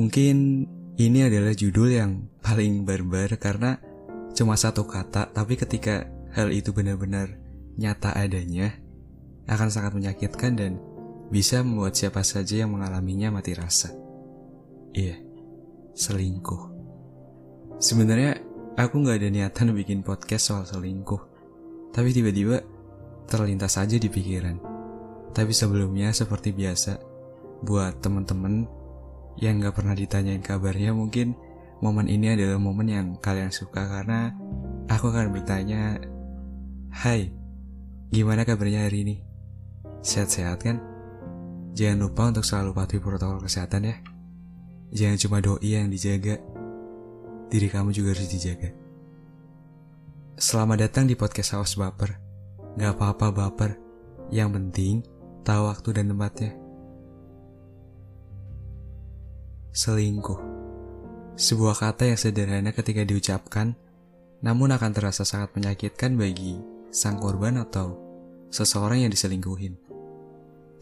Mungkin ini adalah judul yang paling barbar karena cuma satu kata, tapi ketika hal itu benar-benar nyata adanya, akan sangat menyakitkan dan bisa membuat siapa saja yang mengalaminya mati rasa. Iya, selingkuh. Sebenarnya aku nggak ada niatan bikin podcast soal selingkuh, tapi tiba-tiba terlintas saja di pikiran. Tapi sebelumnya seperti biasa, buat teman-teman yang nggak pernah ditanyain kabarnya mungkin momen ini adalah momen yang kalian suka karena aku akan bertanya, Hai, gimana kabarnya hari ini? Sehat-sehat kan? Jangan lupa untuk selalu patuhi protokol kesehatan ya. Jangan cuma doi yang dijaga, diri kamu juga harus dijaga. Selamat datang di podcast Haus Baper. Gak apa-apa baper, yang penting tahu waktu dan tempatnya. Selingkuh. Sebuah kata yang sederhana ketika diucapkan, namun akan terasa sangat menyakitkan bagi sang korban atau seseorang yang diselingkuhin.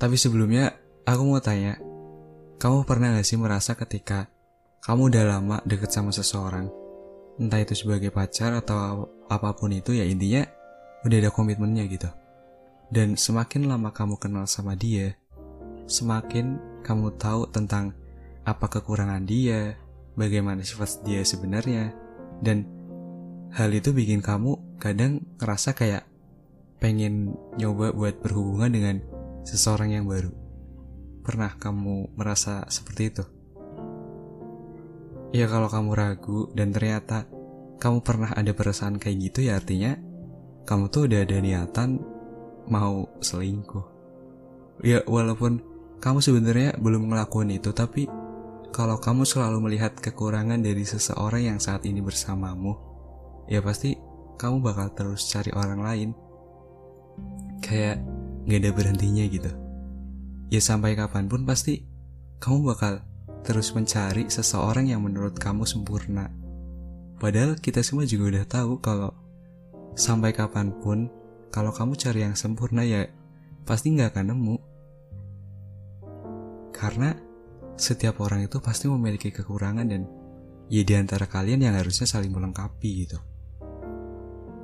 Tapi sebelumnya, aku mau tanya, kamu pernah gak sih merasa ketika kamu udah lama deket sama seseorang, entah itu sebagai pacar atau apa pun itu ya intinya udah ada komitmennya gitu. Dan semakin lama kamu kenal sama dia, semakin kamu tahu tentang apa kekurangan dia, bagaimana sifat dia sebenarnya, dan hal itu bikin kamu kadang ngerasa kayak pengen nyoba buat berhubungan dengan seseorang yang baru. Pernah kamu merasa seperti itu? Ya kalau kamu ragu dan ternyata kamu pernah ada perasaan kayak gitu ya artinya kamu tuh udah ada niatan mau selingkuh. Ya walaupun kamu sebenarnya belum ngelakuin itu tapi kalau kamu selalu melihat kekurangan dari seseorang yang saat ini bersamamu, ya pasti kamu bakal terus cari orang lain. Kayak gak ada berhentinya gitu ya sampai kapan pun pasti kamu bakal terus mencari seseorang yang menurut kamu sempurna. Padahal kita semua juga udah tahu kalau sampai kapan pun kalau kamu cari yang sempurna ya pasti nggak akan nemu. Karena setiap orang itu pasti memiliki kekurangan dan ya di antara kalian yang harusnya saling melengkapi gitu.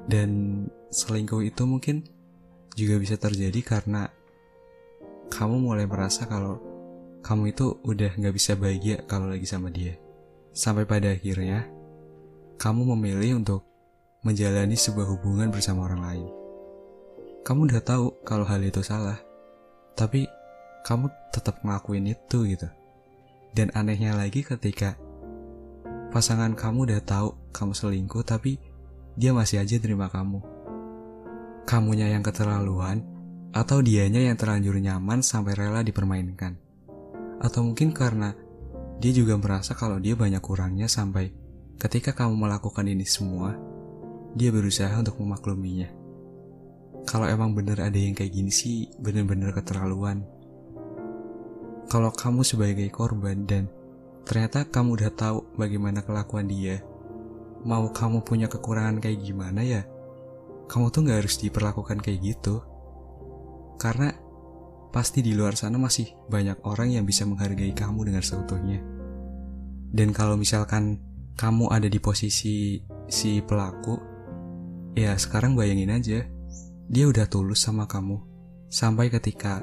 Dan selingkuh itu mungkin juga bisa terjadi karena kamu mulai merasa kalau kamu itu udah gak bisa bahagia kalau lagi sama dia. Sampai pada akhirnya, kamu memilih untuk menjalani sebuah hubungan bersama orang lain. Kamu udah tahu kalau hal itu salah, tapi kamu tetap ngelakuin itu gitu. Dan anehnya lagi ketika pasangan kamu udah tahu kamu selingkuh tapi dia masih aja terima kamu. Kamunya yang keterlaluan, atau dianya yang terlanjur nyaman sampai rela dipermainkan. Atau mungkin karena dia juga merasa kalau dia banyak kurangnya sampai ketika kamu melakukan ini semua, dia berusaha untuk memakluminya. Kalau emang bener ada yang kayak gini sih, bener-bener keterlaluan. Kalau kamu sebagai korban dan ternyata kamu udah tahu bagaimana kelakuan dia, mau kamu punya kekurangan kayak gimana ya, kamu tuh gak harus diperlakukan kayak gitu. Karena pasti di luar sana masih banyak orang yang bisa menghargai kamu dengan seutuhnya. Dan kalau misalkan kamu ada di posisi si pelaku, ya sekarang bayangin aja, dia udah tulus sama kamu. Sampai ketika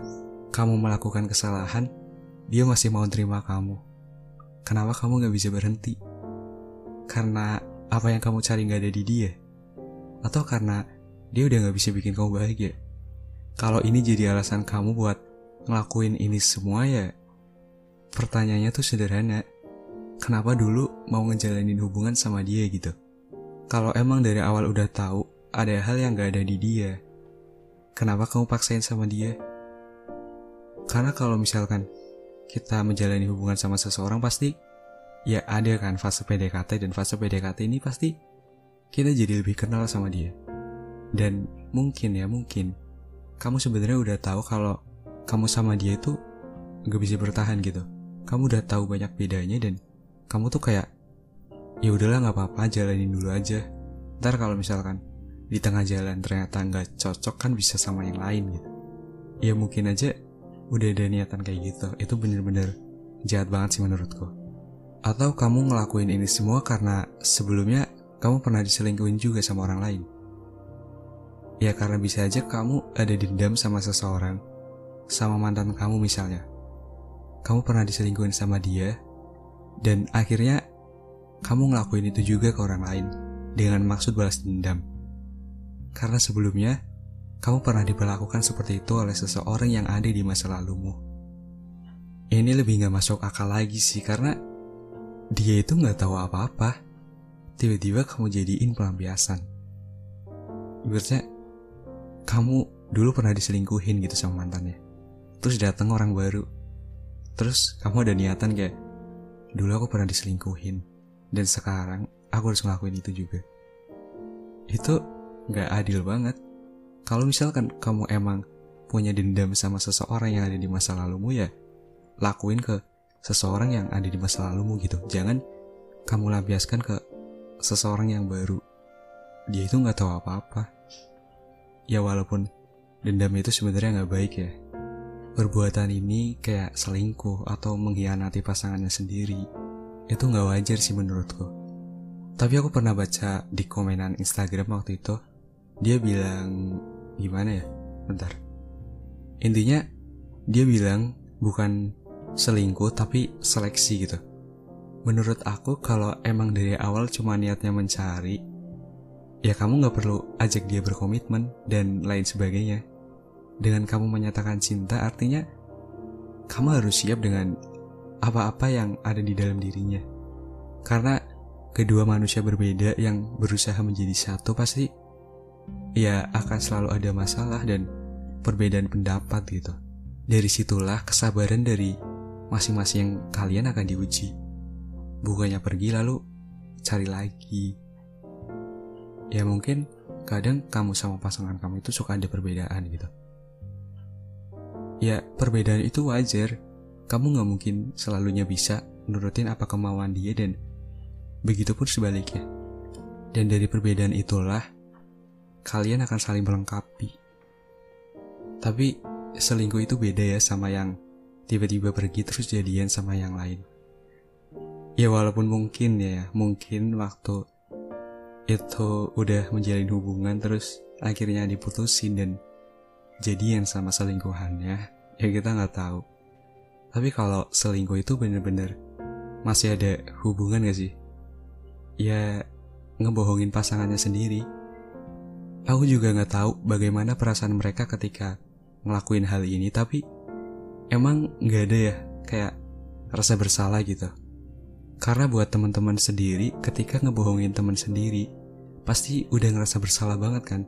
kamu melakukan kesalahan, dia masih mau terima kamu. Kenapa kamu gak bisa berhenti? Karena apa yang kamu cari gak ada di dia? Atau karena dia udah gak bisa bikin kamu bahagia? Kalau ini jadi alasan kamu buat ngelakuin ini semua ya, pertanyaannya tuh sederhana. Kenapa dulu mau ngejalanin hubungan sama dia gitu? Kalau emang dari awal udah tahu ada hal yang gak ada di dia, kenapa kamu paksain sama dia? Karena kalau misalkan kita menjalani hubungan sama seseorang pasti ya ada kan fase PDKT dan fase PDKT ini pasti kita jadi lebih kenal sama dia. Dan mungkin ya mungkin kamu sebenarnya udah tahu kalau kamu sama dia itu gak bisa bertahan gitu. Kamu udah tahu banyak bedanya dan kamu tuh kayak ya udahlah nggak apa-apa jalanin dulu aja. Ntar kalau misalkan di tengah jalan ternyata nggak cocok kan bisa sama yang lain gitu. Ya mungkin aja udah ada niatan kayak gitu. Itu bener-bener jahat banget sih menurutku. Atau kamu ngelakuin ini semua karena sebelumnya kamu pernah diselingkuhin juga sama orang lain. Ya karena bisa aja kamu ada dendam sama seseorang, sama mantan kamu misalnya. Kamu pernah diselingkuhin sama dia, dan akhirnya kamu ngelakuin itu juga ke orang lain dengan maksud balas dendam. Karena sebelumnya, kamu pernah diperlakukan seperti itu oleh seseorang yang ada di masa lalumu. Ini lebih gak masuk akal lagi sih, karena dia itu gak tahu apa-apa tiba-tiba kamu jadiin pelampiasan. Ibaratnya, kamu dulu pernah diselingkuhin gitu sama mantannya. Terus datang orang baru. Terus kamu ada niatan kayak, dulu aku pernah diselingkuhin. Dan sekarang aku harus ngelakuin itu juga. Itu gak adil banget. Kalau misalkan kamu emang punya dendam sama seseorang yang ada di masa lalumu ya, lakuin ke seseorang yang ada di masa lalumu gitu. Jangan kamu lampiaskan ke seseorang yang baru. Dia itu nggak tahu apa-apa. Ya walaupun dendam itu sebenarnya nggak baik ya. Perbuatan ini kayak selingkuh atau mengkhianati pasangannya sendiri. Itu nggak wajar sih menurutku. Tapi aku pernah baca di komenan Instagram waktu itu, dia bilang gimana ya? Bentar. Intinya dia bilang bukan selingkuh tapi seleksi gitu Menurut aku kalau emang dari awal cuma niatnya mencari, ya kamu gak perlu ajak dia berkomitmen dan lain sebagainya. Dengan kamu menyatakan cinta artinya kamu harus siap dengan apa-apa yang ada di dalam dirinya. Karena kedua manusia berbeda yang berusaha menjadi satu pasti ya akan selalu ada masalah dan perbedaan pendapat gitu. Dari situlah kesabaran dari masing-masing kalian akan diuji. Bukannya pergi lalu cari lagi. Ya mungkin kadang kamu sama pasangan kamu itu suka ada perbedaan gitu. Ya perbedaan itu wajar. Kamu gak mungkin selalunya bisa nurutin apa kemauan dia dan begitu pun sebaliknya. Dan dari perbedaan itulah kalian akan saling melengkapi. Tapi selingkuh itu beda ya sama yang tiba-tiba pergi terus jadian sama yang lain. Ya walaupun mungkin ya, mungkin waktu itu udah menjalin hubungan terus akhirnya diputusin dan jadian sama selingkuhannya, ya kita nggak tahu. Tapi kalau selingkuh itu bener-bener masih ada hubungan gak sih? Ya ngebohongin pasangannya sendiri. Aku juga nggak tahu bagaimana perasaan mereka ketika ngelakuin hal ini, tapi emang nggak ada ya kayak rasa bersalah gitu. Karena buat teman-teman sendiri, ketika ngebohongin teman sendiri, pasti udah ngerasa bersalah banget kan.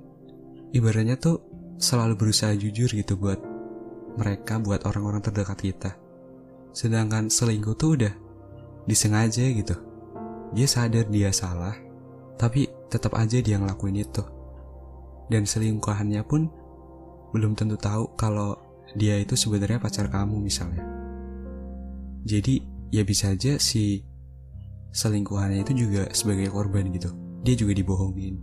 Ibaratnya tuh selalu berusaha jujur gitu buat mereka, buat orang-orang terdekat kita. Sedangkan selingkuh tuh udah disengaja gitu. Dia sadar dia salah, tapi tetap aja dia ngelakuin itu. Dan selingkuhannya pun belum tentu tahu kalau dia itu sebenarnya pacar kamu misalnya. Jadi ya bisa aja si selingkuhannya itu juga sebagai korban gitu. Dia juga dibohongin.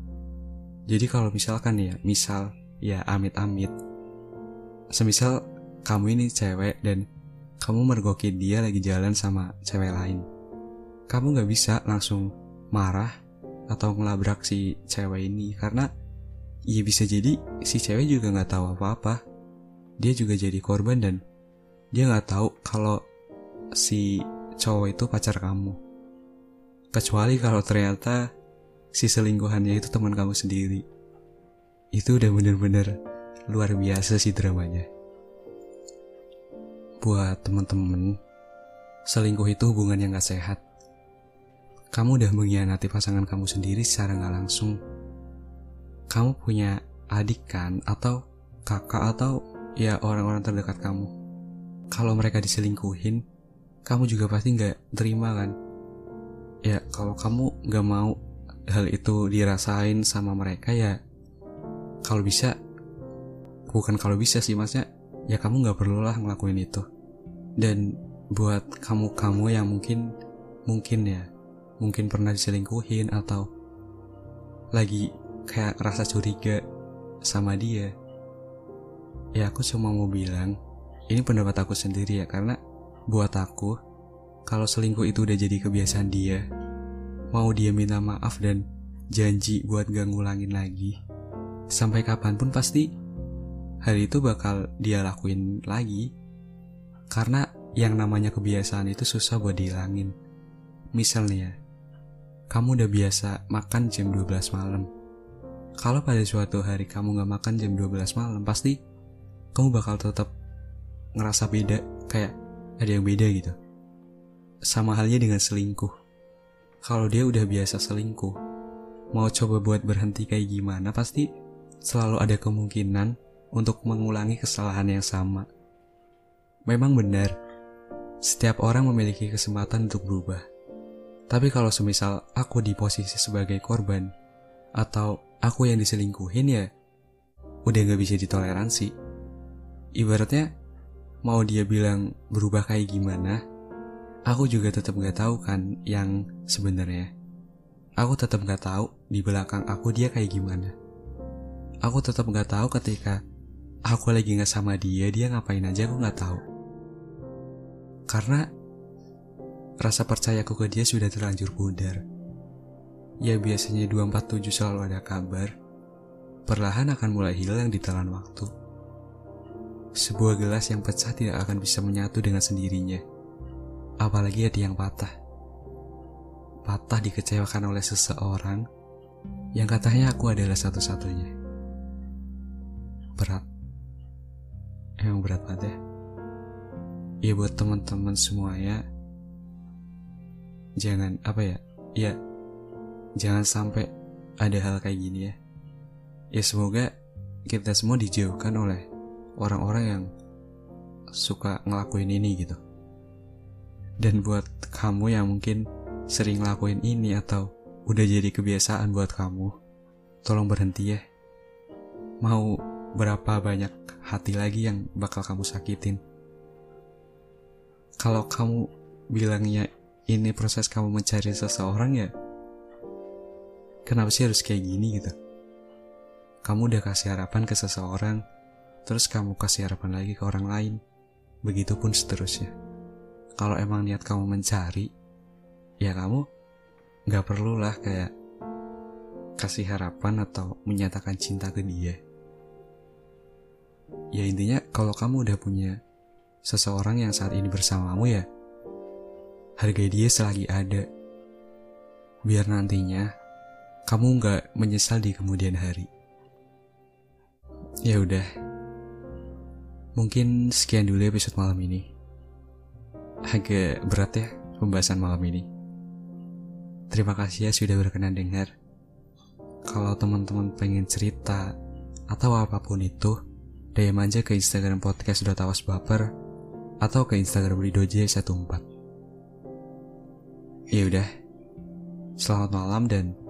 Jadi kalau misalkan ya, misal ya amit-amit. Semisal kamu ini cewek dan kamu mergokin dia lagi jalan sama cewek lain. Kamu gak bisa langsung marah atau ngelabrak si cewek ini karena ya bisa jadi si cewek juga gak tahu apa-apa. Dia juga jadi korban dan dia gak tahu kalau si cowok itu pacar kamu. Kecuali kalau ternyata si selingkuhannya itu teman kamu sendiri. Itu udah bener-bener luar biasa sih dramanya. Buat temen-temen, selingkuh itu hubungan yang gak sehat. Kamu udah mengkhianati pasangan kamu sendiri secara gak langsung. Kamu punya adik kan, atau kakak, atau ya orang-orang terdekat kamu. Kalau mereka diselingkuhin, kamu juga pasti gak terima kan? ya kalau kamu gak mau hal itu dirasain sama mereka ya kalau bisa bukan kalau bisa sih maksudnya ya kamu gak perlulah ngelakuin itu dan buat kamu-kamu yang mungkin mungkin ya mungkin pernah diselingkuhin atau lagi kayak rasa curiga sama dia ya aku cuma mau bilang ini pendapat aku sendiri ya karena buat aku kalau selingkuh itu udah jadi kebiasaan dia, mau dia minta maaf dan janji buat gak ngulangin lagi, sampai kapan pun pasti hal itu bakal dia lakuin lagi. Karena yang namanya kebiasaan itu susah buat dihilangin. Misalnya, kamu udah biasa makan jam 12 malam. Kalau pada suatu hari kamu gak makan jam 12 malam, pasti kamu bakal tetap ngerasa beda, kayak ada yang beda gitu. Sama halnya dengan selingkuh. Kalau dia udah biasa selingkuh, mau coba buat berhenti kayak gimana pasti selalu ada kemungkinan untuk mengulangi kesalahan yang sama. Memang benar, setiap orang memiliki kesempatan untuk berubah. Tapi kalau semisal aku di posisi sebagai korban, atau aku yang diselingkuhin ya, udah gak bisa ditoleransi. Ibaratnya, mau dia bilang berubah kayak gimana, Aku juga tetap gak tahu kan yang sebenarnya. Aku tetap gak tahu di belakang aku dia kayak gimana. Aku tetap gak tahu ketika aku lagi gak sama dia, dia ngapain aja aku gak tahu. Karena rasa percayaku ke dia sudah terlanjur pudar. Ya biasanya 247 selalu ada kabar, perlahan akan mulai hilang di telan waktu. Sebuah gelas yang pecah tidak akan bisa menyatu dengan sendirinya apalagi hati yang patah. Patah dikecewakan oleh seseorang yang katanya aku adalah satu-satunya. Berat. Emang berat banget ya. Ya buat teman-teman semua ya. Jangan apa ya? Ya jangan sampai ada hal kayak gini ya. Ya semoga kita semua dijauhkan oleh orang-orang yang suka ngelakuin ini gitu. Dan buat kamu yang mungkin sering lakuin ini atau udah jadi kebiasaan buat kamu, tolong berhenti ya. Mau berapa banyak hati lagi yang bakal kamu sakitin? Kalau kamu bilangnya ini proses kamu mencari seseorang ya, kenapa sih harus kayak gini gitu? Kamu udah kasih harapan ke seseorang, terus kamu kasih harapan lagi ke orang lain, begitupun seterusnya kalau emang niat kamu mencari, ya kamu gak perlulah kayak kasih harapan atau menyatakan cinta ke dia. Ya intinya kalau kamu udah punya seseorang yang saat ini bersamamu ya, hargai dia selagi ada. Biar nantinya kamu gak menyesal di kemudian hari. Ya udah, mungkin sekian dulu episode malam ini agak berat ya pembahasan malam ini. Terima kasih ya sudah berkenan dengar. Kalau teman-teman pengen cerita atau apa pun itu, DM aja ke Instagram podcast sudah tawas baper atau ke Instagram ridoj14. Ya udah. Selamat malam dan